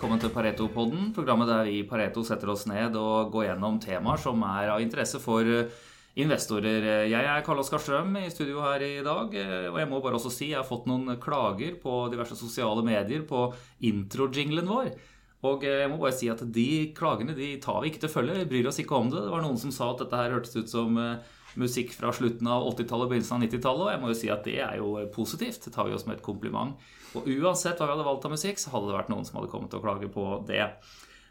Velkommen til Pareto-podden, programmet der vi i Pareto setter oss ned og går gjennom temaer som er av interesse for eh, investorer. Jeg er Karl Oskar Strøm i studio her i dag, eh, og jeg må bare også si jeg har fått noen klager på diverse sosiale medier på intro-jinglen vår. Og eh, jeg må bare si at de klagene de tar vi ikke til følge. Vi bryr oss ikke om det. Det var noen som sa at dette her hørtes ut som musikk fra slutten av 80-tallet og begynnelsen av 90-tallet. Og jeg må jo si at det er jo positivt. Det tar vi jo som et kompliment. Og uansett hva vi hadde valgt av musikk, så hadde det vært noen som hadde kommet til å klage på det.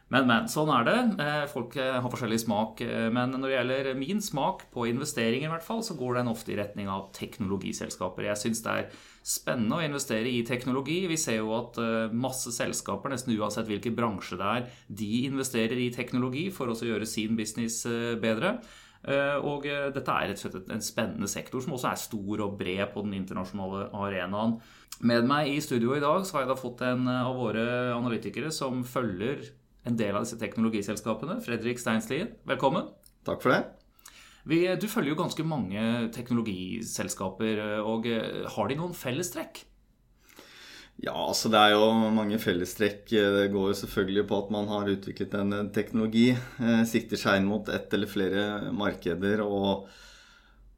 Men, men. Sånn er det. Eh, folk eh, har forskjellig smak. Eh, men når det gjelder min smak på investeringer, i hvert fall, så går den ofte i retning av teknologiselskaper. Jeg syns det er spennende å investere i teknologi. Vi ser jo at masse selskaper, nesten uansett hvilken bransje det er, de investerer i teknologi for å gjøre sin business bedre. Og dette er rett og slett en spennende sektor som også er stor og bred på den internasjonale arenaen. Med meg i studio i dag så har jeg da fått en av våre analytikere som følger en del av disse teknologiselskapene. Fredrik Steinslien, velkommen. Takk for det. Vi, du følger jo ganske mange teknologiselskaper. og Har de noen fellestrekk? Ja, altså det er jo mange fellestrekk. Det går jo selvfølgelig på at man har utviklet en teknologi, sikter seg inn mot ett eller flere markeder og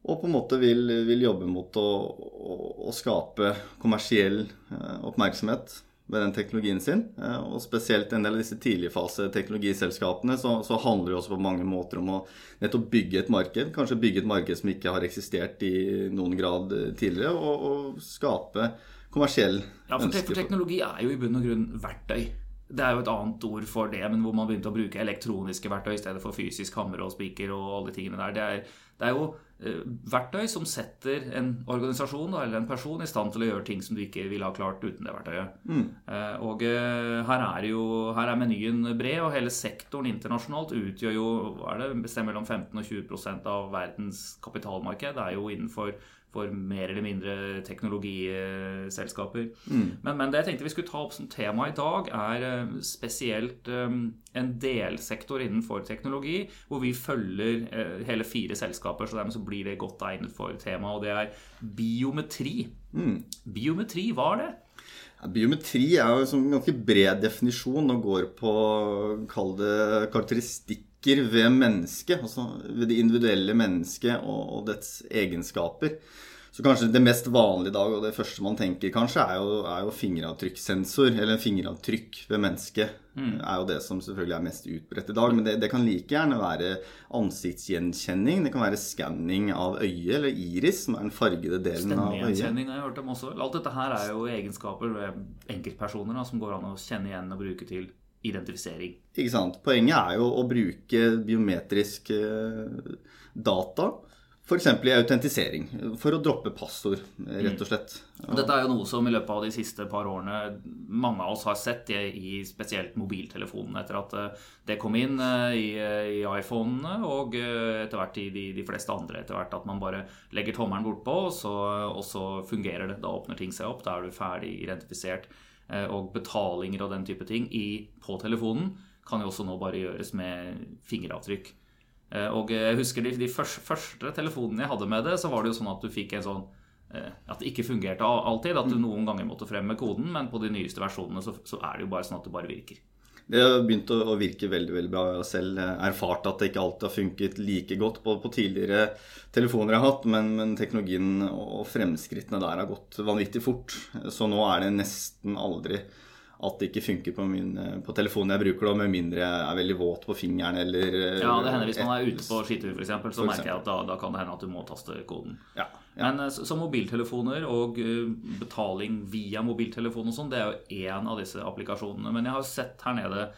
og på en måte vil, vil jobbe mot å, å, å, skape kommersiell eh, oppmerksomhet med den teknologien sin. Eh, og spesielt en del av disse tidligfaseteknologiselskapene så, så, handler det også på mange måter om å nettopp bygge et marked. Kanskje bygge et marked som ikke har eksistert i noen grad eh, tidligere, og, og skape kommersiell Ja, for, for teknologi er jo i bunn og grunn verktøy. Det er jo et annet ord for det, men hvor man begynte å bruke elektroniske verktøy i stedet for fysisk hammer og spiker og alle de tingene der. Det er, det er jo eh, verktøy som setter en organisasjon eller en person i stand til å gjøre ting som du ikke ville ha klart uten det verktøyet. Mm. Eh, og eh, her er jo her er menyen bred, og hele sektoren internasjonalt utgjør jo hva er det, mellom 15 og 20% av verdens kapitalmarked. Det er jo innenfor for mer eller mindre teknologiselskaper. Mm. Men, men, det jeg tenkte vi skulle ta opp som tema i dag, er eh, spesielt um, en delsektor innenfor teknologi, hvor vi følger uh, hele fire selskaper. Så dermed så blir det godt egnet for temaet, og det er biometri. Mm. Biometri, hva er det? Biometri er jo en ganske bred definisjon og går på kall det karakteristikker ved mennesket. Altså ved det individuelle mennesket og, og dets egenskaper. Så kanskje det mest vanlige i dag, og det første man tenker kanskje, er jo, er jo fingeravtrykkssensor. Eller fingeravtrykk ved mennesket. Mm. er jo det som selvfølgelig er mest utbredt i dag. Men det, det, kan like gjerne være ansiktsgjenkjenning. Det kan være skanning av øyet, eller iris, som er den fargede delen av øyet. Stemmegjenkjenning har jeg hørt om også. Alt dette her er jo egenskaper ved enkeltpersoner da, som går an å kjenne igjen og bruke til identifisering. Ikke sant. Poenget er jo å bruke biometrisk eh, data F.eks. i autentisering. For å droppe passord, rett og slett. Mm. Dette er jo noe som i løpet av de siste par årene mange av oss har sett i spesielt mobiltelefonene. Etter at eh, det kom inn eh, i, i iPhonene og eh, etter hvert i de, de, fleste andre. Etter hvert at man bare legger tommelen bortpå, og så, og så fungerer det. Da åpner ting seg opp. Da er du ferdig identifisert. Og betalinger og den type ting i, på telefonen kan jo også nå bare gjøres med fingeravtrykk. Eh, og jeg husker de, de første, første, telefonene jeg hadde med det, så var det jo sånn at du fikk en sånn eh, At det ikke fungerte alltid. At du mm. noen ganger måtte frem med koden, men på de nyeste versjonene så, så er det jo bare sånn at det bare virker. Det har begynt å, virke veldig veldig bra. Jeg har selv eh, erfart at det ikke alltid har funket like godt på, på tidligere telefoner jeg har hatt, men, men, teknologien og fremskrittene der har gått vanvittig fort. Så nå er det nesten aldri at det ikke funker på, min, eh, på telefonen jeg bruker, da, med mindre jeg er veldig våt på fingeren eller eh, Ja, det hender hvis man er ute på skitur f.eks., så for merker jeg at da, da, kan det hende at du må taste koden. Ja, ja. Men så, som mobiltelefoner og betaling via mobiltelefon og sånn, det er jo én av disse applikasjonene. Men jeg har sett her nede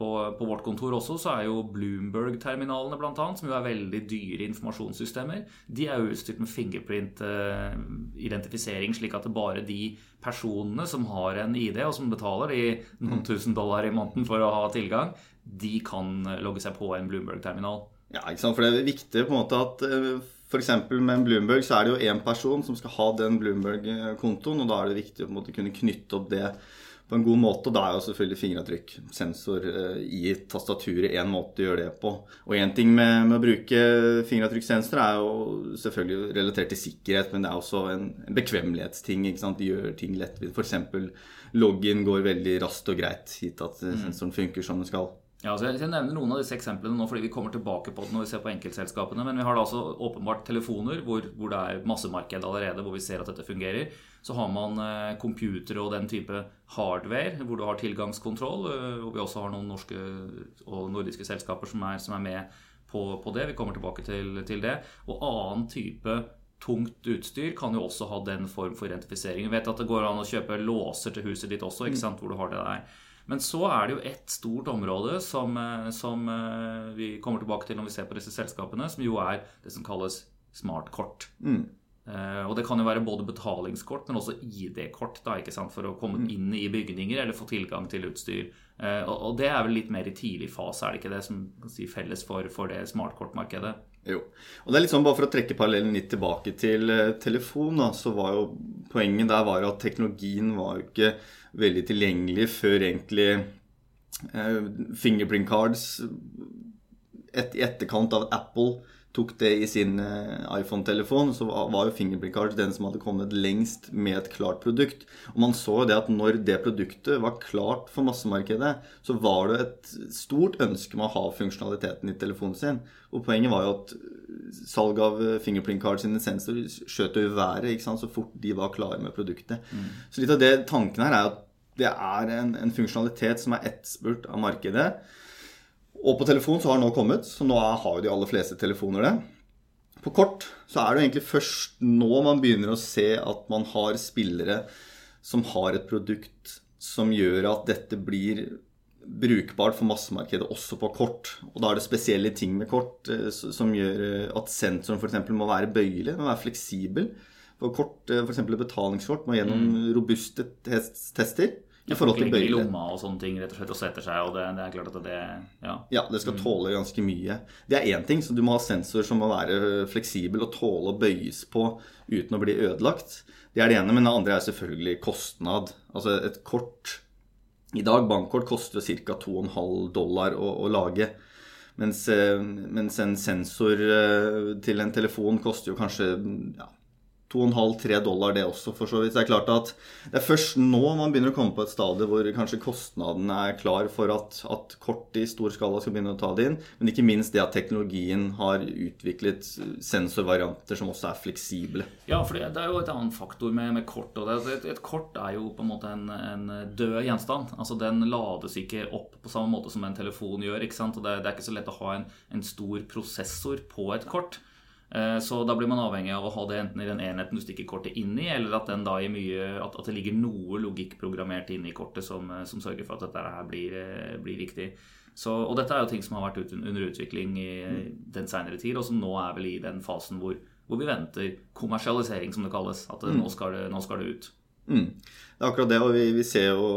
på, på, vårt kontor også, så er jo Bloomberg-terminalene bl.a., som jo er veldig dyre informasjonssystemer, de er jo utstyrt med fingerprint-identifisering, slik at det bare de personene som har en ID, og som betaler de noen tusen dollar i måneden for å ha tilgang, de kan logge seg på en Bloomberg-terminal. Ja, ikke sant? for det er viktig på en måte at eh, F.eks. med en Bloomberg så er det jo én person som skal ha den Bloomberg-kontoen, og da er det viktig å på en måte kunne knytte opp det på en god måte. Og da er jo selvfølgelig fingeravtrykk, sensor i tastaturet, én måte å gjøre det på. Og én ting med, med, å bruke fingeravtrykkssensor er jo selvfølgelig relatert til sikkerhet, men det er også en, bekvemmelighetsting. ikke sant? De gjør ting lettvint. F.eks. login går veldig raskt og greit, gitt at sensoren funker som den skal. Ja, altså Jeg nevner noen av disse eksemplene nå fordi vi kommer tilbake på det når vi ser på enkeltselskapene. Men vi har da altså åpenbart telefoner hvor, hvor det er massemarked allerede, hvor vi ser at dette fungerer. Så har man eh, computere og den type hardware hvor du har tilgangskontroll. Og hvor vi også har noen norske og nordiske selskaper som er, som er med på, på, det. Vi kommer tilbake til, til, det. Og annen type tungt utstyr kan jo også ha den form for identifisering. Vi vet at det går an å kjøpe låser til huset ditt også, ikke sant, hvor du har det der. Men så er det jo ett stort område som, eh, som, eh, vi kommer tilbake til når vi ser på disse selskapene, som jo er det som kalles smartkort. Mm. Uh, og det kan jo være både betalingskort, men også ID-kort da, for å komme mm. inn i bygninger eller få tilgang til utstyr. Og, det er vel litt mer i tidlig fase, er det ikke det som kan si felles for, for det smartkortmarkedet? Jo. Og det er litt sånn, Bare for å trekke parallellen litt tilbake til uh, telefon, da, så var jo poenget der var at teknologien var jo ikke veldig tilgjengelig før egentlig eh, fingerprint cards et, I etterkant av Apple tok det i sin eh, iPhone-telefon, så var jo fingerprint Card den som hadde kommet lengst med et klart produkt. Og man så jo det at når det produktet var klart for massemarkedet, så var det et stort ønske om å ha funksjonaliteten i telefonen sin. Og poenget var jo at salg av eh, fingerprint Card sine sensorer skjøt jo i været så fort de var klare med produktet. Mm. Så litt av det tanken her er at det er en, en funksjonalitet som er etterspurt av markedet. Og på telefon så har den nå kommet, så nå har jo de aller fleste telefoner det. På kort så er det egentlig først nå man begynner å se at man har spillere som har et produkt som gjør at dette blir brukbart for massemarkedet også på kort. Og da er det spesielle ting med kort eh, som gjør eh, at sensoren f.eks. må være bøyelig, må være fleksibel. For kort, eh, f.eks. betalingskort må gjennom mm. robuste tester. I forhold til bøyle. i lomma og sånne ting rett og slett og setter seg. og det, det er klart at det ja. ja, det skal mm. tåle ganske mye. Det er én ting, så du må ha sensor som må være fleksibel og tåle å bøyes på uten å bli ødelagt. Det er det ene. Men det andre er selvfølgelig kostnad. Altså et kort i dag, bankkort koster ca. 2,5 dollar å, å lage. Mens, eh, mens, en sensor eh, til en telefon koster jo kanskje ja, 2,5-3 dollar, det også, for så vidt. Det er klart at det er først nå man begynner å komme på et stadie hvor kanskje kostnadene er klar for at, at kort i stor skala skal begynne å ta det inn. Men ikke minst det at teknologien har utviklet sensorvarianter som også er fleksible. Ja, for det, er jo et annet faktor med, med kort. det, et, et, kort er jo på en måte en, en, død gjenstand. Altså Den lades ikke opp på samme måte som en telefon gjør. ikke sant? Og det, det er ikke så lett å ha en, en stor prosessor på et kort. Eh, så da blir man avhengig av å ha det enten i den enheten du stikker kortet inn i, eller at, mye, at, at det ligger noe logikk programmert inn i kortet som, eh, som sørger for at dette her blir, eh, blir riktig. Så, og dette er jo ting som har vært under utvikling i den seinere tid, og som nå er vel i den fasen hvor, hvor vi venter kommersialisering, som det kalles. At det, mm. nå, skal det, nå, skal det, ut. Mm. Det er akkurat det, og vi, vi ser jo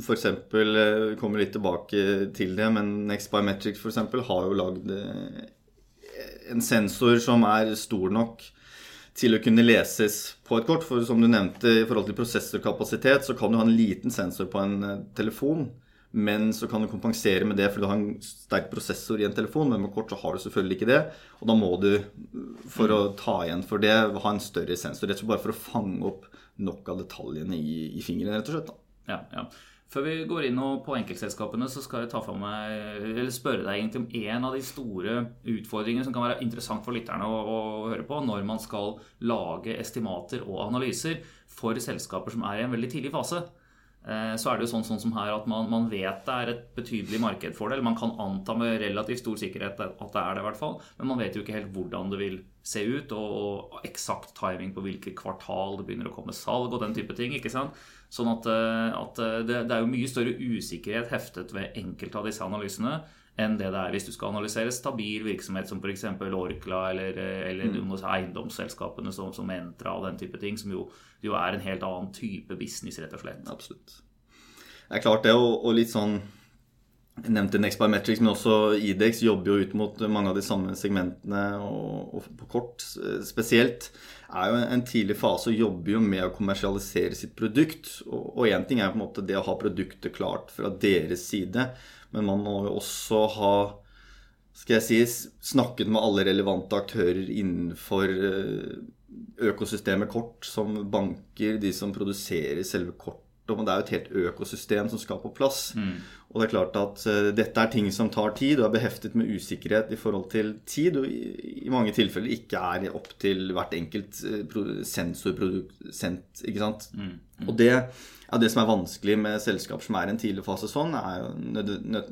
f.eks. Vi kommer litt tilbake til det, men Next Biometrics eksempel, har jo lagd en sensor som er stor nok til å kunne leses på et kort. For som du nevnte, i forhold til prosessorkapasitet, så kan du ha en liten sensor på en eh, telefon. Men så kan du kompensere med det fordi du har en sterk prosessor i en telefon. Men med kort så har du selvfølgelig ikke det. Og da må du, for å ta igjen for det, ha en større sensor. Rett og slett bare for å fange opp nok av detaljene i, i fingeren, rett og slett. Da. Ja, ja. Før vi går inn på enkeltselskapene, så skal jeg meg, spørre deg egentlig om en av de store utfordringene som kan være interessant for lytterne å, å, høre på når man skal lage estimater og analyser for selskaper som er i en veldig tidlig fase. Eh, så er det jo sånn, sånn som her at man, man, vet det er et betydelig marked man kan anta med relativt stor sikkerhet at det er det, i hvert fall. Men man vet jo ikke helt hvordan det vil se ut, og, og eksakt timing på hvilket kvartal det begynner å komme salg og den type ting. ikke sant? Sånn at, eh, at eh, det, det, er jo mye større usikkerhet heftet ved enkelte av disse analysene enn det det er hvis du skal analysere stabil virksomhet som f.eks. Orkla eller, eh, eller mm. eiendomsselskapene som, som Entra og den type ting, som jo, jo, er en helt annen type business, rett og slett. Absolutt. Det er klart det, og, og litt sånn Jeg nevnte Next Biometrics, men også Idex jobber jo ut mot mange av de samme segmentene. Og, og på kort spesielt er jo en tidlig fase og jobber jo med å kommersialisere sitt produkt. Og én ting er på en måte det å ha produktet klart fra deres side, men man må jo også ha skal jeg si, snakket med alle relevante aktører innenfor eh, økosystemet kort, som banker, de som produserer selve kortet. Og det er jo et helt økosystem som skal på plass. Mm. Og det er klart at uh, dette er ting som tar tid og er beheftet med usikkerhet i forhold til tid, og i, i mange tilfeller ikke er opp til hvert enkelt uh, sensorprodusent. Ikke sant? Mm. Mm. Og det, ja, det som er vanskelig med selskaper som er i en tidlig fase sånn, er jo nød, nød,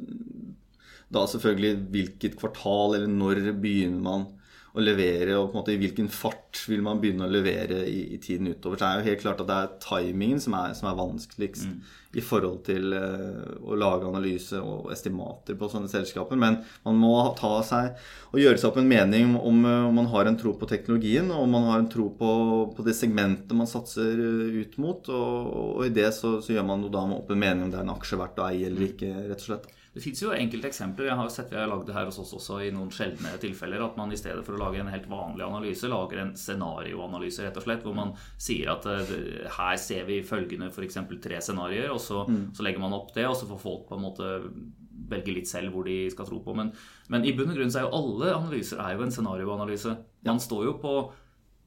da selvfølgelig hvilket kvartal eller når begynner man å levere, og på en måte i hvilken fart vil man begynne å levere i, i tiden utover. Så det er jo helt klart at det er timingen som er, som er vanskeligst mm. i forhold til uh, å lage analyse og estimater på sånne selskaper. Men man må ta seg og gjøre seg opp en mening om, uh, om man har en tro på teknologien, og om man har en tro på, på det segmentet man satser uh, ut mot. Og, og, i det så, så gjør man jo da opp en mening om det er en aksje verdt å eie eller mm. ikke, rett og slett. Det fins jo enkelte eksempler. Jeg har sett vi har lagd det her hos oss også i noen sjeldne tilfeller. At man i stedet for å lage en helt vanlig analyse, lager en scenarioanalyse, rett og slett. Hvor man sier at uh, her ser vi følgende f.eks. tre scenarioer, og så, mm. så, legger man opp det, og så får folk på en måte velge litt selv hvor de skal tro på. Men, men i bunn og grunn så er jo alle analyser er jo en scenarioanalyse. Man står jo på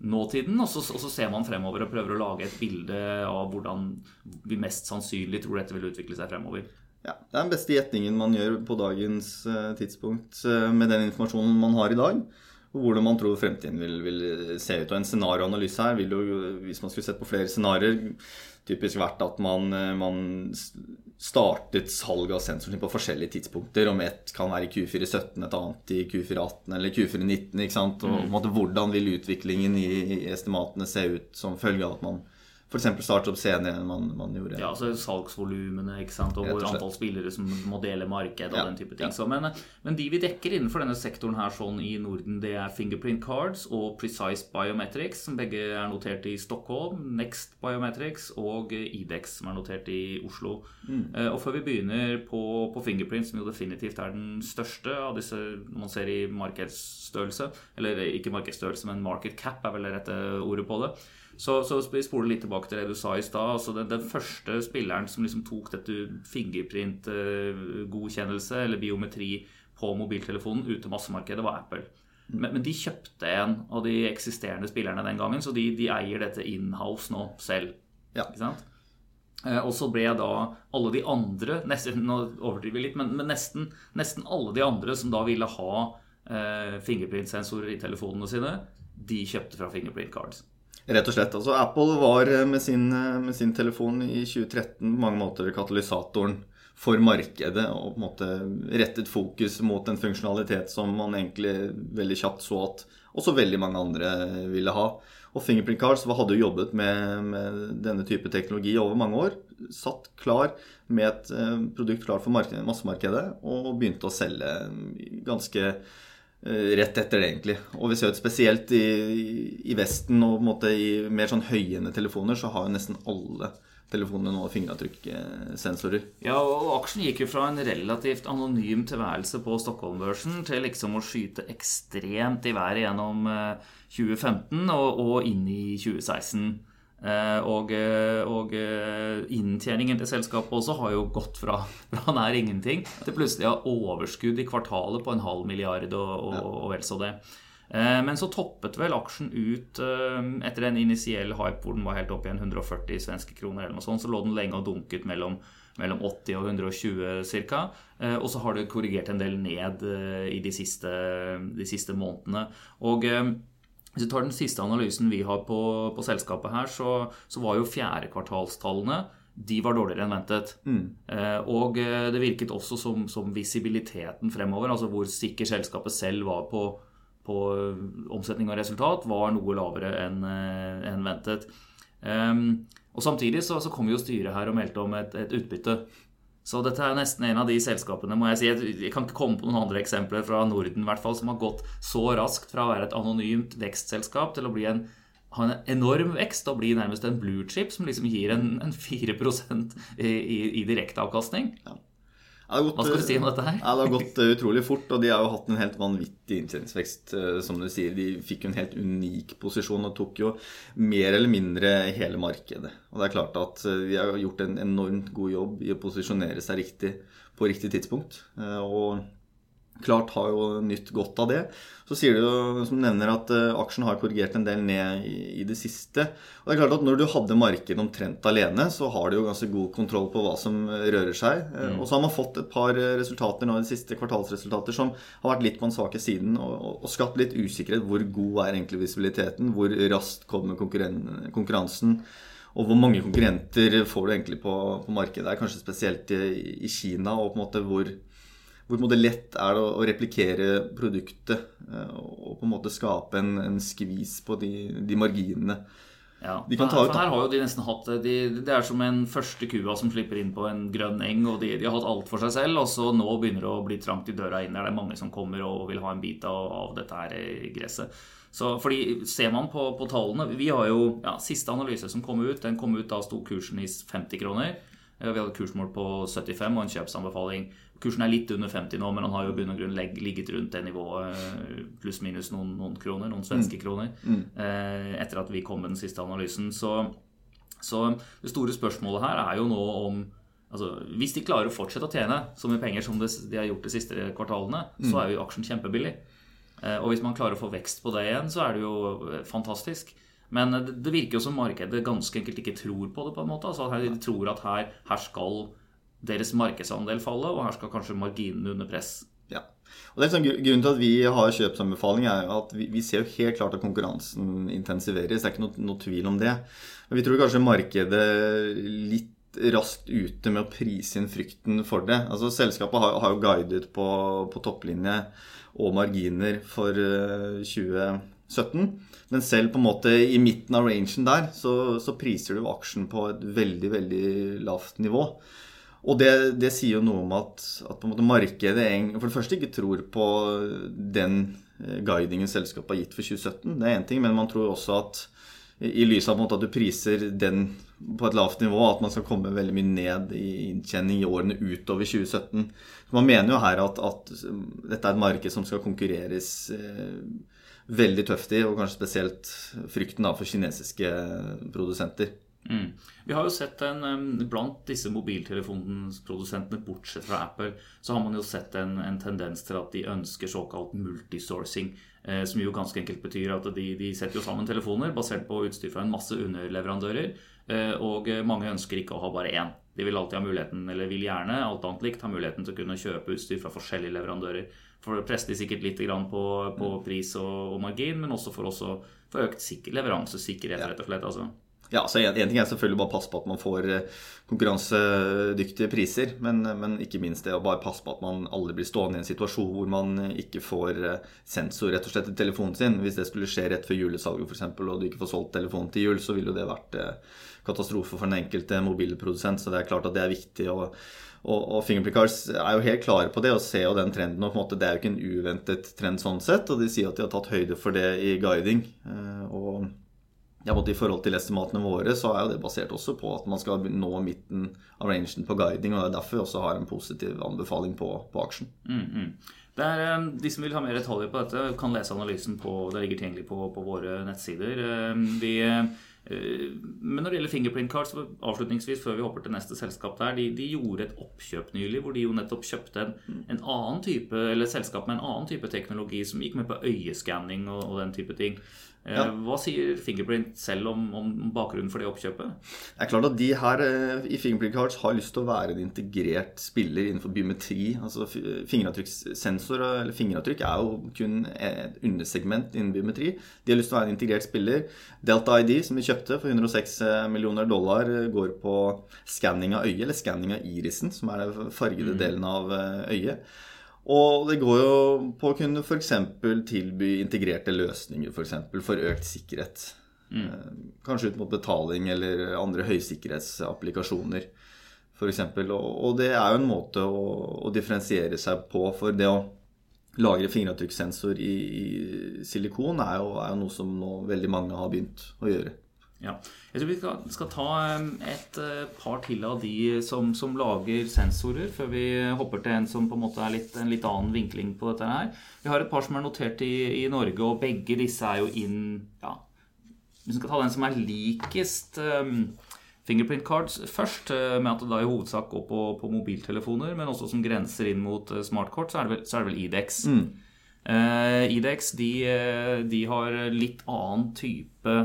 nåtiden, og så, og så, ser man fremover og prøver å lage et bilde av hvordan vi mest sannsynlig tror dette vil utvikle seg fremover. Ja, Det er den beste gjetningen man gjør på dagens uh, tidspunkt uh, med den informasjonen man har i dag. Og hvordan man tror fremtiden vil, vil se ut. Og En scenarioanalyse her vil jo, hvis man skulle sett på flere scenarioer, typisk vært at man, uh, man startet salg av sensoren på forskjellige tidspunkter. Om ett kan være i Q417, et annet i Q418 eller Q419. ikke sant? Og mm. måte, Hvordan vil utviklingen i, i estimatene se ut som følge av at man f.eks. enn man, man, gjorde. Ja, altså salgsvolumene ikke sant? og hvor antall spillere som må dele marked og ja, den type ting. Ja. Så, men, men, de vi dekker innenfor denne sektoren her sånn i Norden, det er Fingerprint Cards og Precise Biometrics, som begge er notert i Stockholm, Next Biometrics og Idex, som er notert i Oslo. Mm. Uh, og før vi begynner på, på, Fingerprint, som jo definitivt er den største av disse man ser i markedsstørrelse, eller ikke markedsstørrelse, men market cap er vel det rette ordet på det så, så spoler litt tilbake til det du sa i stad. Altså den, den, første spilleren som liksom tok dette fingerprint-godkjennelse eller biometri på mobiltelefonen ut til massemarkedet, var Apple. Mm. Men, men, de kjøpte en av de eksisterende spillerne den gangen, så de, de eier dette inhouse nå selv. Ja. Ikke sant? Eh, og så ble da alle de andre nesten, Nå overdriver vi litt, men, men nesten, nesten, alle de andre som da ville ha eh, fingerprintsensorer i telefonene sine, de kjøpte fra Fingerprint Cards. Rett og slett. altså Apple var eh, med sin, eh, med sin, telefon i 2013 på mange måter katalysatoren for markedet og på en måte rettet fokus mot en funksjonalitet som man egentlig veldig kjapt så at også veldig mange andre ville ha. Og Fingerprint Cards hadde jo jobbet med, med, denne type teknologi over mange år. Satt klar med et eh, produkt klar for massemarkedet og begynte å selge ganske rett etter det, egentlig. Og vi ser jo spesielt i, i Vesten og måte i mer sånn høyende telefoner, så har jo nesten alle telefonene nå fingeravtrykksensorer. Ja, og aksjen gikk jo fra en relativt anonym tilværelse på Stockholm-børsen til liksom å skyte ekstremt i været gjennom 2015 eh, og, og inn i 2016. Eh, og, eh, og, eh, inntjeningen til selskapet også har jo gått fra, fra nær ingenting til plutselig å ha overskudd i kvartalet på en halv milliard og, og, og vel så det. Men så toppet vel aksjen ut etter en initiell hype hvor den var helt opp igjen 140 svenske kroner. eller noe sånt, Så lå den lenge og dunket mellom, mellom 80 og 120 ca. Og så har det korrigert en del ned i de siste, de siste månedene. Og hvis du tar den siste analysen vi har på, på selskapet her, så, så var jo fjerdekvartalstallene de var dårligere enn ventet. Mm. Eh, og eh, det virket også som, som, visibiliteten fremover, altså hvor sikker selskapet selv var på, på eh, omsetning og resultat, var noe lavere enn eh, en ventet. Um, og Samtidig så, så kom jo styret her og meldte om et, et utbytte så dette er nesten en av de selskapene må jeg si, jeg kan ikke komme på noen andre eksempler fra Norden i hvert fall, som har gått så raskt fra å være et anonymt vekstselskap til å bli en, ha en enorm vekst og bli nærmest en blue chip som liksom gir en, en 4 i, i, i direkteavkastning. Ja. Gått, Hva skal du si om dette her? Ja, det har gått uh, utrolig fort, og de har jo hatt en helt vanvittig inntjeningsvekst, uh, som du sier. De fikk jo en helt unik posisjon og tok jo mer eller mindre hele markedet. Og det er klart at vi har gjort en enormt god jobb i å posisjonere seg riktig på riktig tidspunkt. Og klart har jo nytt godt av det. Så sier du jo, som du nevner, at uh, aksjen har korrigert en del ned i, det siste. Og det er klart at Når du hadde markedet omtrent alene, så har du jo ganske god kontroll på hva som rører seg. Uh, mm. Og så har man fått et par resultater nå, i de siste kvartalsresultater som har vært litt på den svake siden og, og, og, skapt litt usikkerhet. Hvor god er egentlig visibiliteten? Hvor raskt kommer konkurren konkurransen? Og hvor mange konkurrenter får du egentlig på, på markedet? Det er kanskje spesielt i, i Kina, og på en måte hvor hvor det lett er det å, replikere produktet eh, og på en måte skape en, en skvis på de, de marginene. Ja, de for, her, for her har jo de nesten hatt de, Det er som en første kua som slipper inn på en grønn eng. og De, de har hatt alt for seg selv, og så nå begynner det å bli trangt i døra inn der. Det er mange som kommer og vil ha en bit av, av dette her gresset. Så fordi Ser man på, på tallene Vi har jo ja, Siste analyse som kom ut, den kom ut da sto kursen i 50 kroner. Vi hadde kursmål på 75 og en kjøpsanbefaling Kursen er litt under 50 nå, men han har jo bunn og grunn ligget rundt det nivået eh, pluss-minus noen, noen, kroner, noen svenske mm. kroner, mm. eh, etter at vi kom med den siste analysen. Så, så, det store spørsmålet her er jo nå om altså, Hvis de klarer å fortsette å tjene så mye penger som de har gjort de siste kvartalene, mm. så er jo aksjen kjempebillig. Eh, og hvis man klarer å få vekst på det igjen, så er det jo eh, fantastisk. Men det virker jo som markedet ganske enkelt ikke tror på det. på en måte, altså De tror at her, her skal deres markedsandel falle, og her skal kanskje marginene under press. Ja. Og det er sånn, Grunnen til at vi har kjøpsanbefaling, er at vi, vi, ser jo helt klart at konkurransen intensiveres. Det er ikke noe, noe tvil om det. Men vi tror kanskje markedet litt raskt ute med å prise inn frykten for det. Altså Selskapet har, har jo guidet på, på, topplinje og marginer for uh, eh, 2017. Men selv på en måte i midten av rangen der, så, så priser du aksjen på et veldig, veldig lavt nivå. Og det, det, sier jo noe om at, at markedet for det første ikke tror på den eh, guidingen selskapet har gitt for 2017. Det er én ting, men man tror også at i lys av at du priser den på et lavt nivå, at man skal komme veldig mye ned i inntjening i årene utover 2017. Så man mener jo her at, at dette er et marked som skal konkurreres eh, veldig tøft i, og kanskje spesielt frykten da for kinesiske produsenter. Mm. Vi har jo sett en, Blant disse mobiltelefonprodusentene, bortsett fra Apple, så har man jo sett en, en tendens til at de ønsker såkalt multisourcing. Eh, som jo ganske enkelt betyr at de, de, setter jo sammen telefoner basert på utstyr fra en masse underleverandører. Eh, og mange ønsker ikke å ha bare én. De vil alltid ha muligheten, eller vil gjerne alt annet likt, ha muligheten til å kunne kjøpe utstyr fra forskjellige leverandører. For å presse de sikkert litt på, på pris og, og, margin, men også for, også for økt sikker, leveransesikkerhet, rett og slett. altså. Ja, så en, ting er selvfølgelig bare å passe på at man får eh, konkurransedyktige priser. Men, men, ikke minst det å bare passe på at man aldri blir stående i en situasjon hvor man ikke får eh, sensor rett og slett i telefonen sin. Hvis det skulle skje rett før julesalget f.eks., og du ikke får solgt telefonen til jul, så ville jo det vært eh, katastrofe for den enkelte mobilprodusent. Så det er klart at det er viktig. Og, og, og Fingerplicars er jo helt klare på det og ser jo den trenden. og på en måte Det er jo ikke en uventet trend sånn sett. Og de sier at de har tatt høyde for det i guiding. og ja, både I forhold til estimatene våre så er det basert også på at man skal nå midten av rangen på guiding. og Det er derfor vi også har en positiv anbefaling på, på aksjen. Mm, mm. Er, eh, de som vil ha mer detaljer på dette, kan lese analysen på, det ligger tilgjengelig på, på våre nettsider. Eh, vi, eh, men når det gjelder Fingerprint Cards, avslutningsvis før vi hopper til neste selskap der, de, de gjorde et oppkjøp nylig hvor de jo nettopp kjøpte en, en, annen type, eller et selskap med en annen type teknologi som gikk med på øyeskanning og, og den type ting. Ja. Eh, hva sier Fingerprint selv om, om, bakgrunnen for det oppkjøpet? Det er klart at De her eh, i Fingerprint Cards har lyst til å være en integrert spiller innenfor biometri. altså Fingeravtrykkssensor eller fingeravtrykk er jo kun et undersegment innen biometri. De har lyst til å være en integrert spiller. Delta ID, som de kjøpte for 106 eh, millioner dollar, går på skanning av øyet, eller skanning av irisen, som er den fargede mm. delen av øyet. Og det går jo på å kunne f.eks. tilby integrerte løsninger for, eksempel, for økt sikkerhet. Mm. Eh, kanskje ut mot betaling eller andre høysikkerhetsapplikasjoner f.eks. Og, og det er jo en måte å, å, differensiere seg på. For det å lagre fingeravtrykkssensor i, i silikon er jo, er jo, noe som nå veldig mange har begynt å gjøre. Ja. Jeg tror vi skal, skal ta et par til av de som, som, lager sensorer, før vi hopper til en som på en måte er litt, en litt annen vinkling på dette her. Vi har et par som er notert i, i Norge, og begge disse er jo inn ja, Vi skal ta den som er likest um, fingerprint cards først, med at det da i hovedsak går på, på mobiltelefoner, men også som grenser inn mot smartkort, så er det vel, så er det vel IDEX. Mm. Uh, IDEX de, de har litt annen type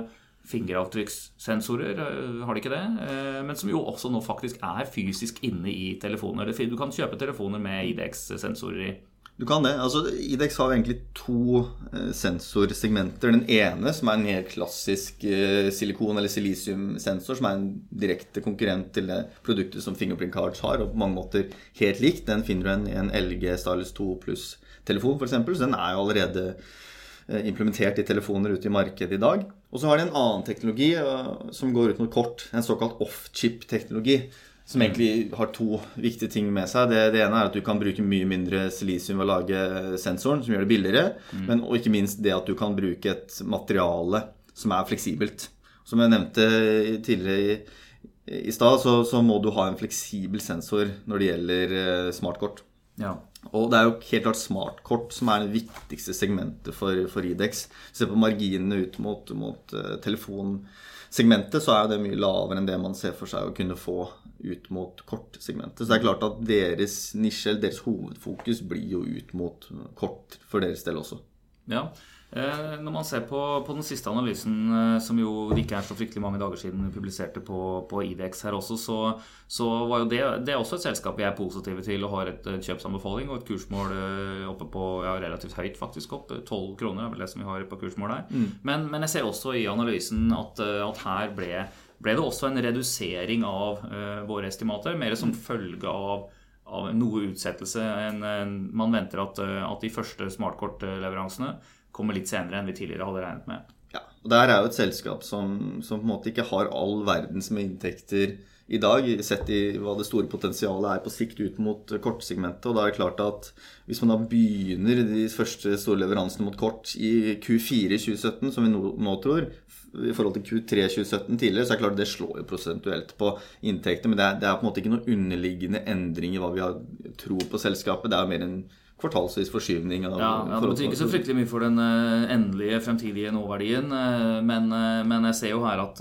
fingeravtrykkssensorer, eh, har de ikke det? Eh, men som jo også nå faktisk er fysisk inne i telefoner. Du kan kjøpe telefoner med IDX-sensorer i. Du kan det. altså IDX har egentlig to eh, sensorsegmenter. Den ene som er en helt klassisk silikon- eller silisiumsensor, som er en direkte konkurrent til det produktet som Fingerprint Cards har, og på mange måter helt likt. Den finner du i en LG Stylus 2 Pluss-telefon, f.eks. Så den er jo allerede implementert i telefoner ute i markedet i dag. Og så har de en annen teknologi uh, som går ut mot kort. En såkalt off-chip-teknologi. Som egentlig har to viktige ting med seg. Det, det, ene er at du kan bruke mye mindre silisium ved å lage sensoren, som gjør det billigere. Mm. Men og ikke minst det at du kan bruke et materiale som er fleksibelt. Som jeg nevnte tidligere i, i stad, så, så, må du ha en fleksibel sensor når det gjelder uh, smartkort. Ja. Og det er jo helt klart smartkort som er det viktigste segmentet for, for Idex. Se på marginene ut mot, mot uh, telefonsegmentet, så er det mye lavere enn det man ser for seg å kunne få ut mot kortsegmentet. Så det er klart at deres nisje, deres hovedfokus, blir jo ut mot kort for deres del også. Ja, Eh, når man ser på, på, den siste analysen, eh, som jo ikke er så fryktelig mange dager siden vi publiserte på, på IDX her også, så, så, var jo det, det er også et selskap vi er positive til og har et kjøpsanbefaling og et kursmål eh, oppe på ja, relativt høyt, faktisk opp. 12 kroner er vel det som vi har på kursmål der. Mm. Men, men, jeg ser også i analysen at, at her ble, ble, det også en redusering av uh, våre estimater, mer som mm. følge av av noe utsettelse. enn en, man venter at, at de første smartkortleveransene kommer litt senere enn vi tidligere hadde regnet med. Ja, og Der er jo et selskap som, som, på en måte ikke har all verdens med inntekter i dag, sett i hva det store potensialet er på sikt ut mot kortsegmentet. Og da er det klart at hvis man da begynner de første store leveransene mot kort i Q4 2017, som vi nå, nå tror, i forhold til Q3 2017 tidligere, så er det klart at det slår jo prosentuelt på inntekter. Men det er, det er på en måte ikke noen underliggende endring i hva vi har tro på selskapet. Det er jo mer en kvartalsvis forskyvning. Av, ja, ja, Det betyr ikke så fryktelig mye for den uh, endelige fremtidige nåverdien, uh, men, uh, men, jeg ser jo her at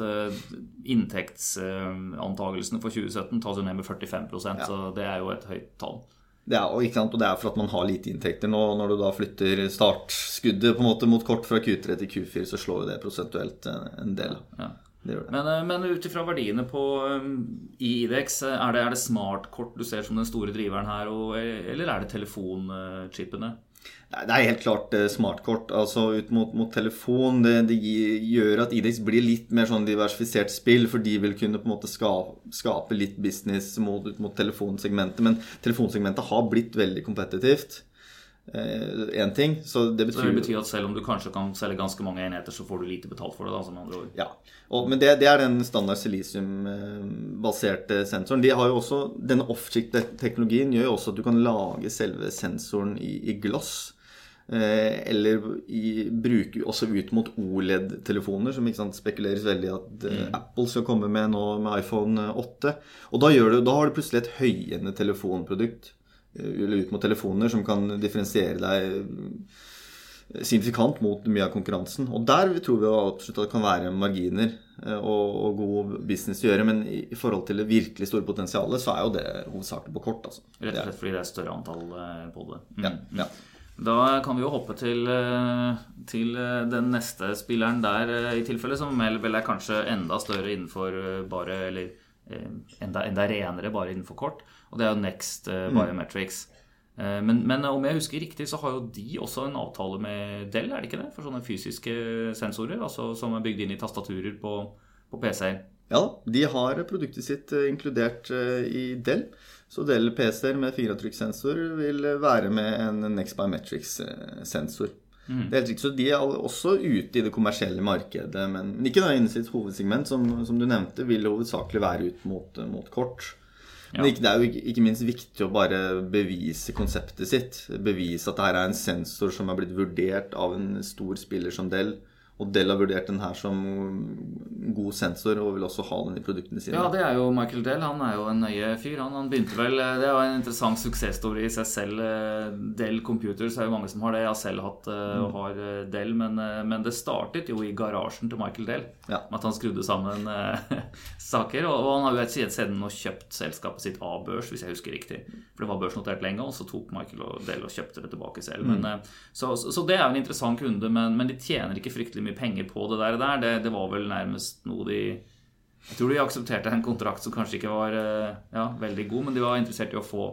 inntektsantakelsene for 2017 tas jo ned med 45 ja. så det er jo et høyt tall. Det er, og, og, det er for at man har lite inntekter nå. Når du da flytter startskuddet på en måte mot kort fra Q3 til Q4, så slår jo det prosentuelt en del. Ja. Det det. Men, eh, men ut ifra verdiene på, um, i IDEX, eh, er det, er det smartkort du ser som den store driveren her, og, eller er det telefonchipene? Det er helt klart eh, smartkort. altså Ut mot, mot telefon. Det, det, gjør at IDEX blir litt mer sånn diversifisert spill, for de vil kunne på en måte skape, skape litt business mot, ut mot telefonsegmentet. Men telefonsegmentet har blitt veldig kompetitivt én eh, ting. Så det, betyr, så det betyr at selv om du kanskje kan selge ganske mange enheter, så får du lite betalt for det? da, som andre ord. Ja, og, Men det, det, er den standard silisium-baserte sensoren. De har jo også, Denne off-chick-teknologien gjør jo også at du kan lage selve sensoren i, i glass. Eh, eller i, bruke også ut mot OLED-telefoner, som sant, spekuleres veldig at eh, mm. Apple skal komme med nå med iPhone 8. Og da, du, da har du plutselig et høyende telefonprodukt eller ut mot telefoner som kan differensiere deg signifikant mot mye av konkurransen. Og der tror vi absolutt at det kan være marginer eh, og, og, god business å gjøre. Men i forhold til det virkelig store potensialet, så er jo det hovedsakelig på kort. Altså. Rett og slett fordi det er større antall eh, på det. Mm. Ja, ja. Da kan vi jo hoppe til, eh, til, den neste spilleren der, i tilfelle, som vel er kanskje enda større innenfor bare Eller enda, enda renere bare innenfor kort. Og det er jo Next uh, Biometrics. Mm. Men, men, om jeg husker riktig, så har jo de også en avtale med Dell, er det ikke det? For sånne fysiske sensorer, altså som er bygd inn i tastaturer på, på PC-er. Ja, de har produktet sitt eh, inkludert i Dell. Så Dell PC-er med fingeravtrykkssensor vil være med en Next Biometrics-sensor. Mm. Det er helt riktig, så De er også ute i det kommersielle markedet, men, men ikke da innen sitt hovedsegment, som, som, du nevnte, vil hovedsakelig være ut mot, mot kort. Men det er jo ikke minst viktig å bare bevise konseptet sitt. Bevise at dette er en sensor som er blitt vurdert av en stor spiller som Dell. Og Dell har vurdert den her som god sensor og vil også ha den i produktene sine. Ja, det er jo Michael Dell. Han er jo en nøye fyr. Han, han begynte vel Det er jo en interessant suksessstory i seg selv. Dell Computers er jo mange som har det. Jeg har selv hatt og har Dell, men, men det startet jo i garasjen til Michael Dell. Ja. Med at han skrudde sammen saker. Og, og han har jo siden og kjøpt selskapet sitt av børs, hvis jeg husker riktig. For det var børsnotert lenge, og så tok Michael og Dell og kjøpte det tilbake selv. Men, så, så, så, det er jo en interessant kunde, men, men, de tjener ikke fryktelig mye penger på det der. Det, det, var vel nærmest noe de Jeg tror de aksepterte en kontrakt som kanskje ikke var ja, veldig god, men de var interessert i å få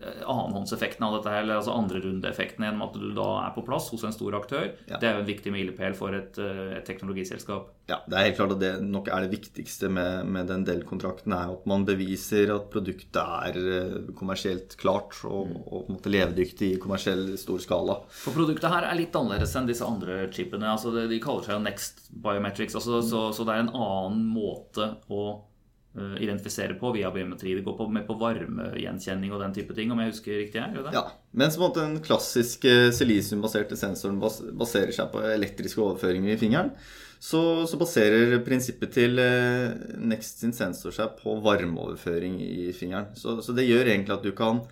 annenhåndseffekten av dette, eller altså andrerundeeffekten gjennom at du da er på plass hos en stor aktør. Ja. Det er jo en viktig milepæl for et, et, teknologiselskap. Ja, det er helt klart at det nok er det viktigste med, med den delkontrakten er at man beviser at produktet er kommersielt klart og, mm. og på en måte levedyktig i kommersiell stor skala. For produktet her er litt annerledes enn disse andre chipene. altså De kaller seg jo Next Biometrics, altså, så, så det er en annen måte å Eh, identifisere på via biometri. Det går på, med på varmegjenkjenning og den type ting, om jeg husker riktig? Er det? Ja, mens den klassiske silisiumbaserte sensoren baserer seg på elektriske overføringer i fingeren, så, så baserer prinsippet til eh, Next sin sensor seg på varmeoverføring i fingeren. Så, så, det gjør egentlig at du kan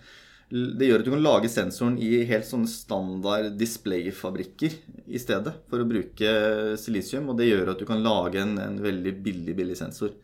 det gjør at du kan lage sensoren i helt sånne standard displayfabrikker i stedet for å bruke silisium. Og det gjør at du kan lage en, en veldig billig, billig sensor.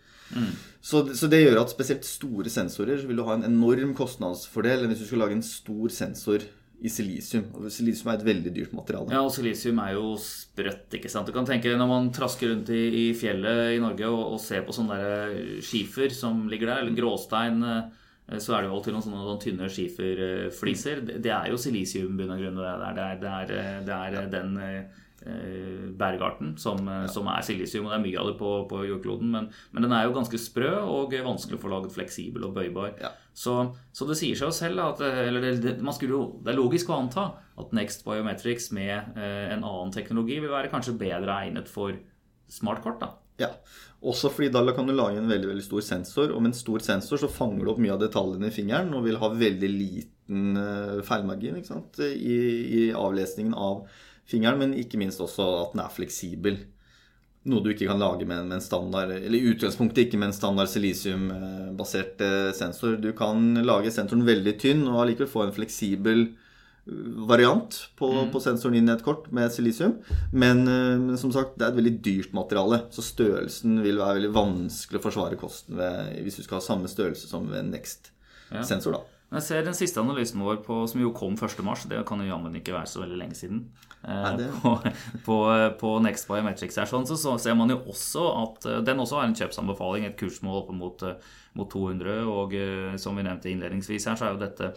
Så, så, det gjør at spesielt store sensorer vil du ha en enorm kostnadsfordel enn hvis du skulle lage en stor sensor i silisium. Og silisium er et veldig dyrt materiale. Ja, og silisium er jo sprøtt. ikke sant? Du kan tenke deg Når man trasker rundt i, i fjellet i Norge og, og ser på sånne der skifer som ligger der, eller gråstein, eh, så er det jo alltid noen sånne, noen tynne skiferfliser. Det, det er jo silisium bunn og grunn. Det er, det er, det er, ja. den eh, Eh, bergarten, som, eh, som, er silisium. og Det er mye av det på, på jordkloden, men, men, den er jo ganske sprø og vanskelig å få laget fleksibel og bøybar. Ja. Så, så, det sier seg jo selv at eh, eller det, jo, det, er logisk å anta at Next Biometrics med eh, en annen teknologi vil være kanskje bedre egnet for smartkort. da. Ja, også fordi da kan du lage en veldig veldig stor sensor. Og med en stor sensor så fanger du opp mye av detaljene i fingeren og vil ha veldig liten feilmargin I, i avlesningen av fingeren, men ikke minst også at den er fleksibel. Noe du ikke kan lage med, en standard, eller i utgangspunktet ikke med en standard silisiumbasert eh, sensor. Du kan lage sensoren veldig tynn og allikevel få en fleksibel eh, variant på, mm. på sensoren inn i et kort med silisium. Men, eh, men, som sagt, det er et veldig dyrt materiale, så størrelsen vil være veldig vanskelig å forsvare kosten ved, hvis du skal ha samme størrelse som ved Next-sensor. da. Jeg ser den siste analysen vår, på, som jo kom 1.3, det kan jo jammen ikke være så veldig lenge siden. Nei, på, på, på, Next Biometrics her, sånn, så, så, ser man jo også at eh, den også har en kjøpsanbefaling, et kursmål opp mot, eh, mot 200. Og eh, som vi nevnte innledningsvis her, så er jo dette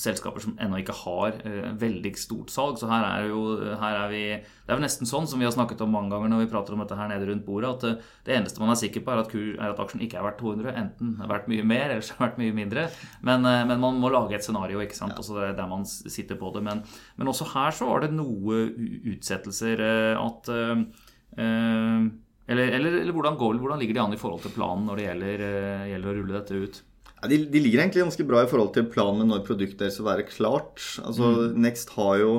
selskaper som ennå ikke har eh, veldig stort salg. Så her er jo her er vi Det er jo nesten sånn som vi har snakket om mange ganger når vi prater om dette her nede rundt bordet, at eh, det eneste man er sikker på, er at, kur, er at aksjen ikke er verdt 200. Enten har vært mye mer, eller så har vært mye mindre. Men, eh, men, man må lage et scenario, ikke sant. Ja. Også det er der man sitter på det. Men, men, også her så var det noe utsettelser. Eh, at eh, eller, eller, eller hvordan, går, hvordan, ligger de an i forhold til planen når det gjelder, gjelder å rulle dette ut? Ja, de, de, ligger egentlig ganske bra i forhold til planen med når produktet deres vil være klart. Altså, mm. Next har jo,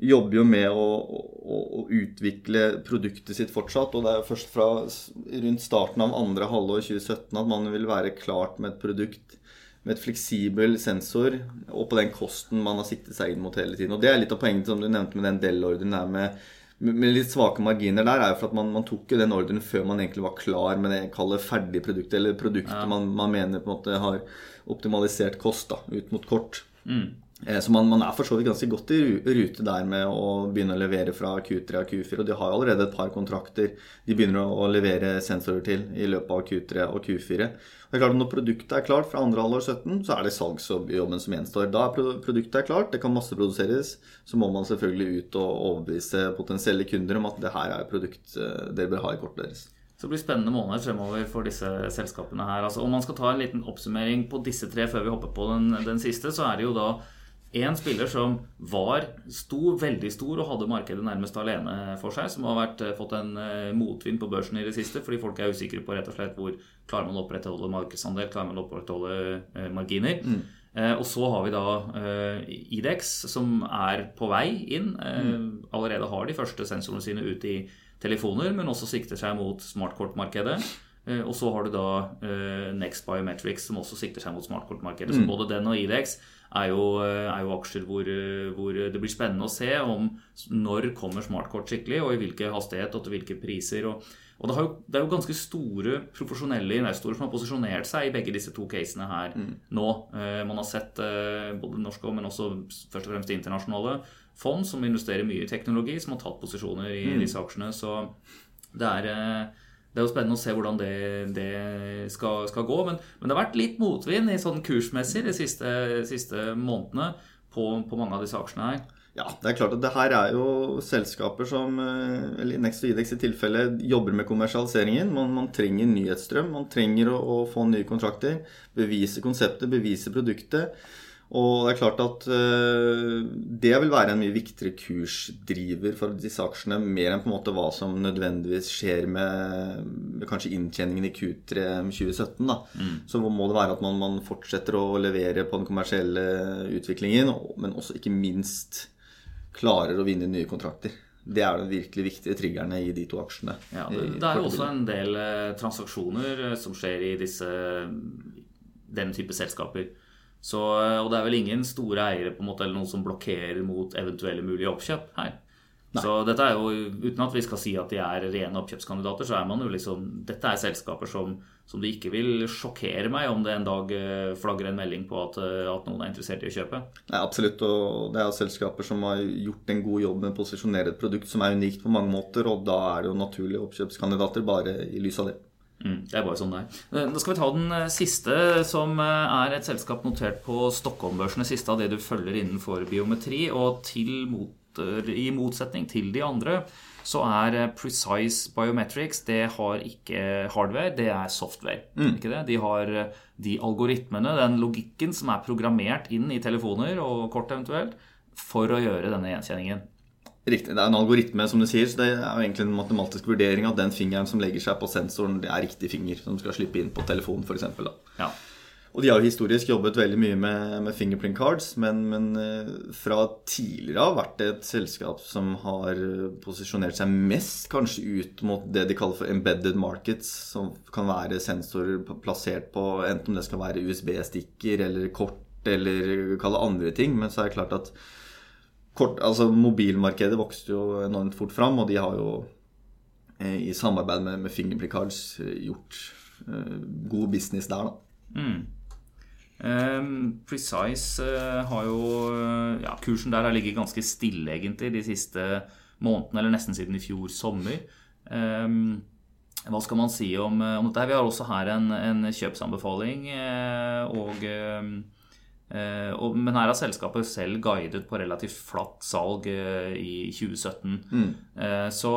jobber jo med å, å, å, utvikle produktet sitt fortsatt. Og det er først fra rundt starten av andre halvår 2017 at man vil være klart med et produkt med et fleksibel sensor og på den kosten man har siktet seg inn mot hele tiden. Og det er litt av poenget som du nevnte med den Dell-ordren der med med litt svake marginer der, er jo for at man, man tok jo den ordren før man egentlig var klar med det jeg kaller ferdig produkt, eller produktet ja. man, man, mener på en måte har optimalisert kost da, ut mot kort. Mm. Eh, så man, man, er for så vidt ganske godt i rute der med å begynne å levere fra Q3 og Q4. Og de har allerede et par kontrakter de begynner å levere sensorer til i løpet av Q3 og Q4. Det er klart Når produktet er klart fra andre halvår 17, så er det salgsjobben som gjenstår. Da er produktet klart, det kan masseproduseres, så må man selvfølgelig ut og overbevise potensielle kunder om at det her er et produkt eh, dere bør ha i kortet deres. Så det blir spennende måneder fremover for disse selskapene her. Altså, om man skal ta en liten oppsummering på disse tre før vi hopper på den, den siste, så er det jo da en spiller som var sto veldig stor og hadde markedet nærmest alene for seg, som har vært, eh, fått en uh, motvind på børsen i det siste fordi folk er usikre på rett og slett hvor klarer man å opprettholde markedsandel, klarer man å opprettholde uh, marginer. Mm. Eh, og så har vi da Idex, som er på vei inn. Mm. Allerede har de første sensorene sine ute i telefoner, men også sikter seg mot smartkortmarkedet. Eh, og så har du da eh, Next Biometrics, som også sikter seg mot smartkortmarkedet. Så både den og IDEX er jo, eh, er jo aksjer hvor, eh, hvor det blir spennende å se om når kommer smartkort skikkelig, og i hvilken hastighet og til hvilke priser. og og det, jo, det, er jo ganske store profesjonelle investorer som har posisjonert seg i begge disse to casene her mm. nå. Eh, man har sett både norske, men også først og fremst internasjonale fond som investerer mye i teknologi, som har tatt posisjoner i mm. disse aksjene. Så det er, det er jo spennende å se hvordan det, det skal, skal, gå. Men, men, det har vært litt motvind i sånn kursmessig de siste, siste månedene på, på mange av disse aksjene her. Ja, det er klart at det her er jo selskaper som eh, eller Next og Idex i tilfelle jobber med kommersialiseringen. Man, man trenger nyhetsstrøm, man trenger å, å, få nye kontrakter. Bevise konseptet, bevise produktet. Og det er klart at uh, det vil være en mye viktigere kursdriver for disse aksjene, mer enn på en måte hva som nødvendigvis skjer med, kanskje inntjeningen i Q3 2017. da. Mm. Så må det være at man, man, fortsetter å levere på den kommersielle utviklingen, men også ikke minst klarer å vinne nye kontrakter. Det er de virkelig viktige triggerne i de to aksjene. Ja, det, det er jo også en del eh, transaksjoner eh, som skjer i disse, den type selskaper. Så, eh, og det er vel ingen store eiere på en måte, eller noen som blokkerer mot eventuelle mulige oppkjøp her. Nei. Så dette er jo, uten at vi skal si at de er rene oppkjøpskandidater, så er man jo liksom Dette er selskaper som, som det ikke vil sjokkere meg om det en dag flagrer flagger en melding på at, eh, at noen er interessert i å kjøpe. Nei, absolutt. Og det er selskaper som har gjort en god jobb med å posisjonere et produkt som er unikt på mange måter, og da er det jo naturlige oppkjøpskandidater bare i lys av det. Mm, det er bare sånn det er. Da nå skal vi ta den siste, som er et selskap notert på Stockholm-børsen. Det siste av det du følger innenfor biometri. Og til mot i motsetning til de andre, så er eh, Precise Biometrics det har ikke hardware, det er software. Mm. Ikke det? De har eh, de algoritmene, den logikken som er programmert inn i telefoner og kort eventuelt, for å gjøre denne gjenkjenningen. Riktig. Det er en algoritme, som du sier. så Det er jo egentlig en matematisk vurdering at den fingeren som legger seg på sensoren. Det er riktig finger som skal slippe inn på telefonen, f.eks. Ja. Og de har jo historisk jobbet veldig mye med, med fingerprint cards, men, men, eh, fra tidligere har vært et selskap som har posisjonert seg mest kanskje ut mot det de kaller for embedded markets, som kan være sensorer plassert på enten om det skal være USB-stikker eller kort eller kalle andre ting. Men så er det klart at kort, altså mobilmarkedet vokste jo enormt fort fram, og de har jo eh, i samarbeid med, med fingerprint cards gjort uh, god business der, da. Mm. Um, Precise uh, har jo ja, Kursen der har ligget ganske stille egentlig de siste månedene, eller nesten siden i fjor sommer. Um, hva skal man si om, eh, om, dette? Vi har også her en, en kjøpsanbefaling. Uh, og, um, men her har selskapet selv guidet på relativt flatt salg i 2017. Mm. Så,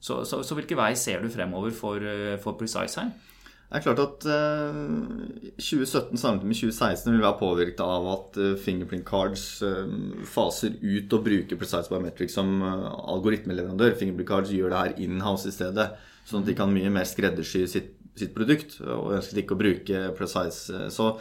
så, så, så, hvilken vei ser du fremover for, for Precise her? Det er klart at uh, 2017 sammenlignet med 2016 vil være påvirket av at Fingerprint Cards faser ut og bruker Precise Biometrics som algoritmeleverandør. Fingerprint Cards gjør det her in-house i stedet, sånn at de kan mye mer skreddersy sitt, sitt produkt. Og ønsket ikke å bruke Precise. så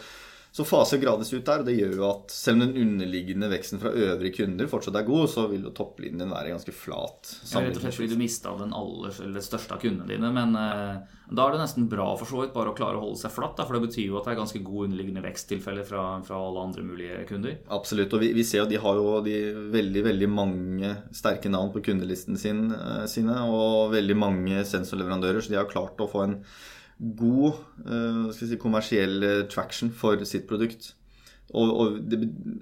så faser gradvis ut der, og det gjør jo at selv om den underliggende veksten fra øvrige kunder fortsatt er god, så vil jo topplinjen være ganske flat. Ja, rett og slett fordi du mista den aller, største av kundene dine. Men eh, da er det nesten bra for så vidt bare å klare å holde seg flatt. Da, for det betyr jo at det er ganske god underliggende veksttilfeller fra, fra alle andre mulige kunder. Absolutt. Og vi, vi ser at de har jo de veldig, veldig mange sterke navn på kundelisten sin, eh, sine, og veldig mange sensorleverandører, så de har klart å få en god uh, si, kommersiell eh, traction for sitt produkt. Og, og det,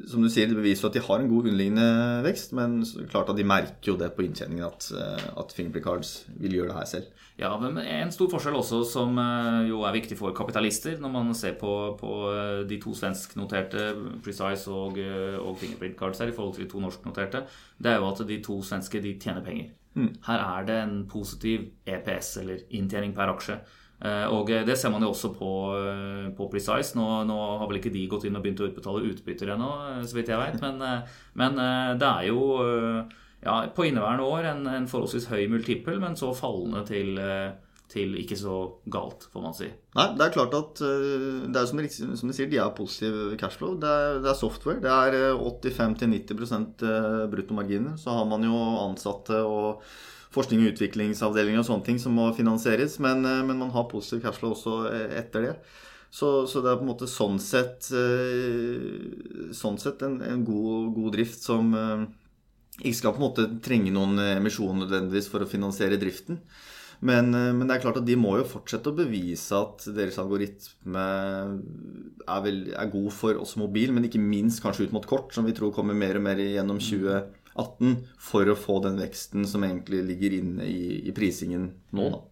som du sier, det beviser at de har en god underliggende vekst, men klart at de merker jo det på inntjeningen at, eh, at Fingerprint Cards vil gjøre det her selv. Ja, men En stor forskjell også som jo er viktig for kapitalister, når man ser på, på de to svensknoterte, Precise og, og, Fingerprint Cards her, i forhold til de to norsknoterte, det er jo at de to svenske de tjener penger. Mm. Her er det en positiv EPS, eller inntjening per aksje. Eh, og det ser man jo også på, eh, på Precise. Nå, nå, har vel ikke de gått inn og begynt å utbetale utbytter ennå, eh, så vidt jeg vet. Men, men, det er jo ja, på inneværende år en, en, forholdsvis høy multiple, men så fallende til, til ikke så galt, får man si. Nei, det er klart at det er som, som de sier, de er positive cashflow. Det er, det er software. Det er 85-90% bruttomarginer. Så har man jo ansatte og forskning- og utviklingsavdelinger og sånne ting som må finansieres. Men, eh, men man har positiv cashflow også eh, etter det. Så, så, det er på en måte sånn sett, eh, sånn sett en, en god, god, drift som ikke skal på en måte trenge noen emisjon nødvendigvis for å finansiere driften. Men, men, det er klart at de må jo fortsette å bevise at deres algoritme er, vel, er god for oss mobil, men ikke minst kanskje ut mot kort, som vi tror kommer mer og mer gjennom 2018, for å få den veksten som egentlig ligger inne i, i prisingen nå, da.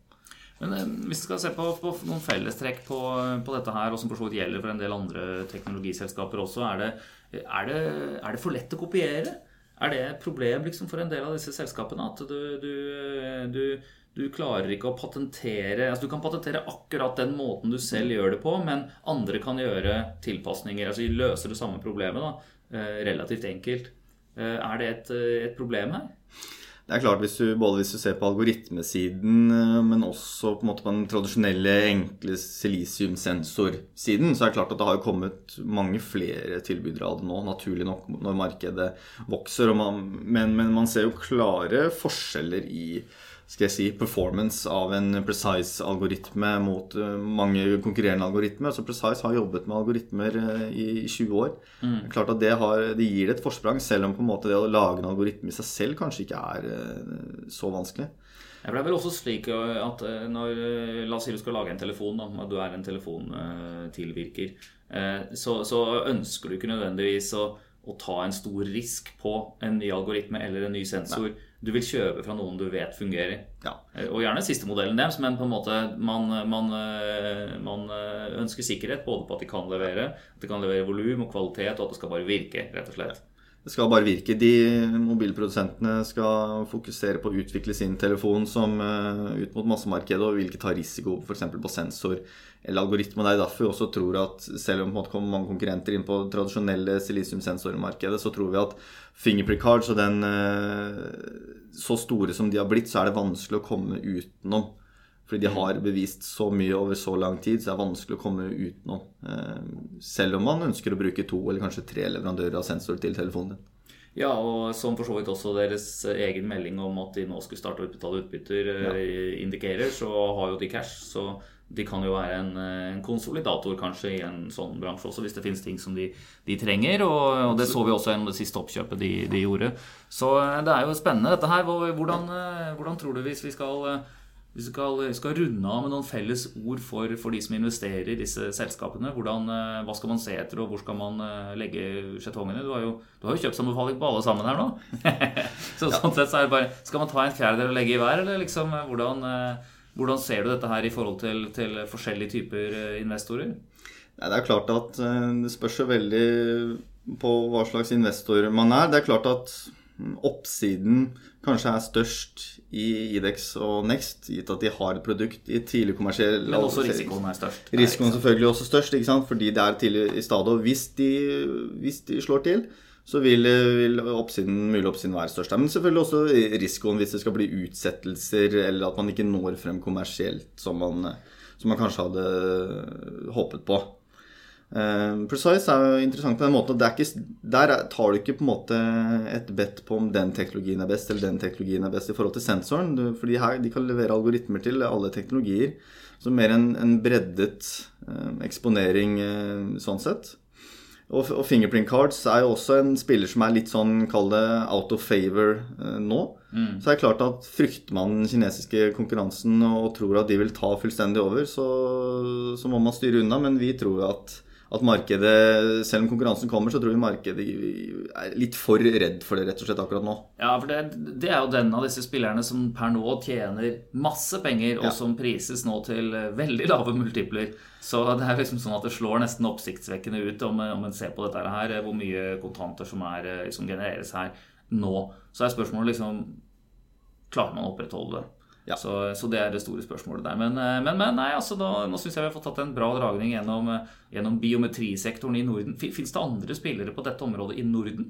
Men eh, hvis vi skal se på, på noen fellestrekk på, på, dette her, og som for så vidt gjelder for en del andre teknologiselskaper også, er det, er det, er det for lett å kopiere? Er det et problem liksom, for en del av disse selskapene at du, du, du, du, klarer ikke å patentere altså Du kan patentere akkurat den måten du selv gjør det på, men andre kan gjøre tilpasninger. altså De løser det samme problemet da, eh, relativt enkelt. Eh, er det et, et problem her? Det er klart, hvis du, Både hvis du ser på algoritmesiden, eh, men også på, på den tradisjonelle, enkle silisiumsensorsiden, så er det klart at det har kommet mange flere tilbydere av det nå, naturlig nok, når markedet vokser. Man, men, men, man ser jo klare forskjeller i skal jeg si, performance av en Precise-algoritme mot eh, mange konkurrerende algoritmer. Så Precise har jobbet med algoritmer eh, i 20 år. Mm. Klart at det, har, det, gir det et forsprang, selv om på en måte det å lage en algoritme i seg selv kanskje ikke er eh, så vanskelig. Det er vel også slik at når La oss si du skal lage en telefon, da, at du er en telefontilvirker, så, så ønsker du ikke nødvendigvis å å ta en stor risk på en ny algoritme eller en ny sensor. Nei. Du vil kjøpe fra noen du vet fungerer. Ja. Eh, og gjerne siste modellen deres, men på en måte man, man, eh, man, eh, ønsker sikkerhet både på at de kan levere, at de kan levere volum og kvalitet, og at det skal bare virke, rett og slett. Det skal bare virke. De mobilprodusentene skal fokusere på å utvikle sin telefon som ut mot massemarkedet og vil ikke ta risiko f.eks. på sensor eller algoritme. Det er derfor vi også tror at selv om det kommer mange konkurrenter inn på det tradisjonelle silisiumsensormarkedet, så tror vi at fingerprint cards og den uh, Så store som de har blitt, så er det vanskelig å komme utenom. Fordi de har bevist så mye over så lang tid, så det er vanskelig å komme utenom. Eh, selv om man ønsker å bruke to eller kanskje tre leverandører av sensor til telefonen din. Ja, og som for så vidt også deres egen melding om at de nå skulle starte å utbetale utbytter, ja. Eh, indikerer, så har jo de cash. Så de kan jo være en, eh, en, konsolidator kanskje i en sånn bransje også, hvis det finnes ting som de, de trenger. Og, og, det så vi også gjennom det siste oppkjøpet de, de, gjorde. Så det er jo spennende dette her. Hvordan, hvordan tror du hvis vi skal vi skal, skal, runde av med noen felles ord for, for, de som investerer i disse selskapene, hvordan, hva skal man se etter, og hvor skal man legge skjetongene? Du har jo, du har jo kjøpsanbefaling på alle sammen her nå. så sånn sett så er det bare Skal man ta en fjerdedel og legge i hver, eller liksom hvordan hvordan ser du dette her i forhold til, til forskjellige typer eh, investorer? Nei, det er klart at eh, det spørs jo veldig på hva slags investor man er. Det er klart at oppsiden kanskje er størst i Idex og Next, gitt at de har et produkt i tidlig kommersiell Men også risikoen er størst. Risikoen er selvfølgelig også størst, fordi det er tidlig i stadiet. Og hvis de, hvis de slår til, så vil, vil oppsiden, mulig oppsiden være størst. Men selvfølgelig også risikoen hvis det skal bli utsettelser, eller at man ikke når frem kommersielt som man, som man kanskje hadde håpet på. Uh, Precise er jo interessant på den måten at ikke, der tar du ikke på en måte et bet på om den teknologien er best eller den teknologien er best i forhold til sensoren. Du, fordi her, de kan levere algoritmer til alle teknologier. Så mer en, en breddet uh, eksponering uh, sånn sett. Og, og, Fingerprint Cards er jo også en spiller som er litt sånn, kall det out of favor uh, nå. Mm. Så er det klart at frykter man den kinesiske konkurransen og tror at de vil ta fullstendig over, så, så må man styre unna. Men vi tror at at markedet, selv om konkurransen kommer, så tror vi markedet er litt for redd for det rett og slett akkurat nå. Ja, for det, det er jo den av disse spillerne som per nå tjener masse penger, og ja. som prises nå til veldig lave multipler. Så det er liksom sånn at det slår nesten oppsiktsvekkende ut om, om en ser på dette her, hvor mye kontanter som, er, som genereres her nå. Så er spørsmålet liksom Klarer man å opprettholde det? Ja. Så, så, det er det store spørsmålet der. Men, eh, men, men nei, altså da, nå syns jeg vi har fått tatt en bra dragning gjennom, eh, gjennom biometrisektoren i Norden. Fins det andre spillere på dette området i Norden?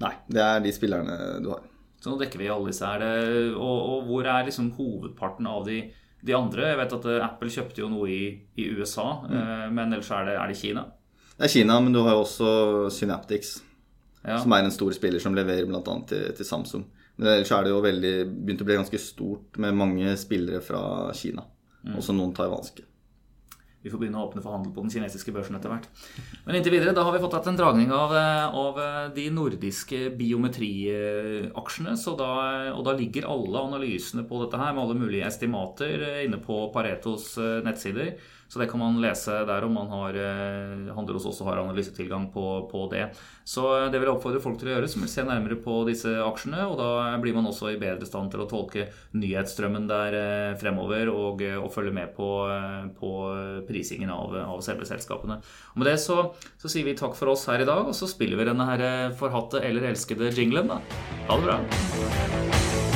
Nei, det er de spillerne du har. Så nå dekker vi alle disse her. Og, og hvor er liksom hovedparten av de, de, andre? Jeg vet at eh, Apple kjøpte jo noe i, i USA, mm. men ellers er det, er det Kina? Det er Kina, men du har jo også Synaptics, ja. som er en stor spiller som leverer bl.a. Til, til Samsung. Men ellers er det jo veldig, begynt å bli ganske stort med mange spillere fra Kina. Også noen taiwanske. Vi får begynne å åpne for handel på den kinesiske børsen etter hvert. Men inntil videre, da har vi fått hatt en dragning av, eh, av eh, de nordiske biometriaksjene. Da, og da ligger alle analysene på dette her med alle mulige estimater eh, inne på Paretos nettsider. Så det kan man lese der om man har, handler hos oss og har analysetilgang på, på, det. Så det vil jeg oppfordre folk til å gjøre, som vil se nærmere på disse aksjene. Og da blir man også i bedre stand til å tolke nyhetsstrømmen der fremover og, og følge med på, på prisingen av, av selve selskapene. Og med det så, så, sier vi takk for oss her i dag, og så spiller vi denne her forhatte eller elskede jinglen. da. Ha det bra.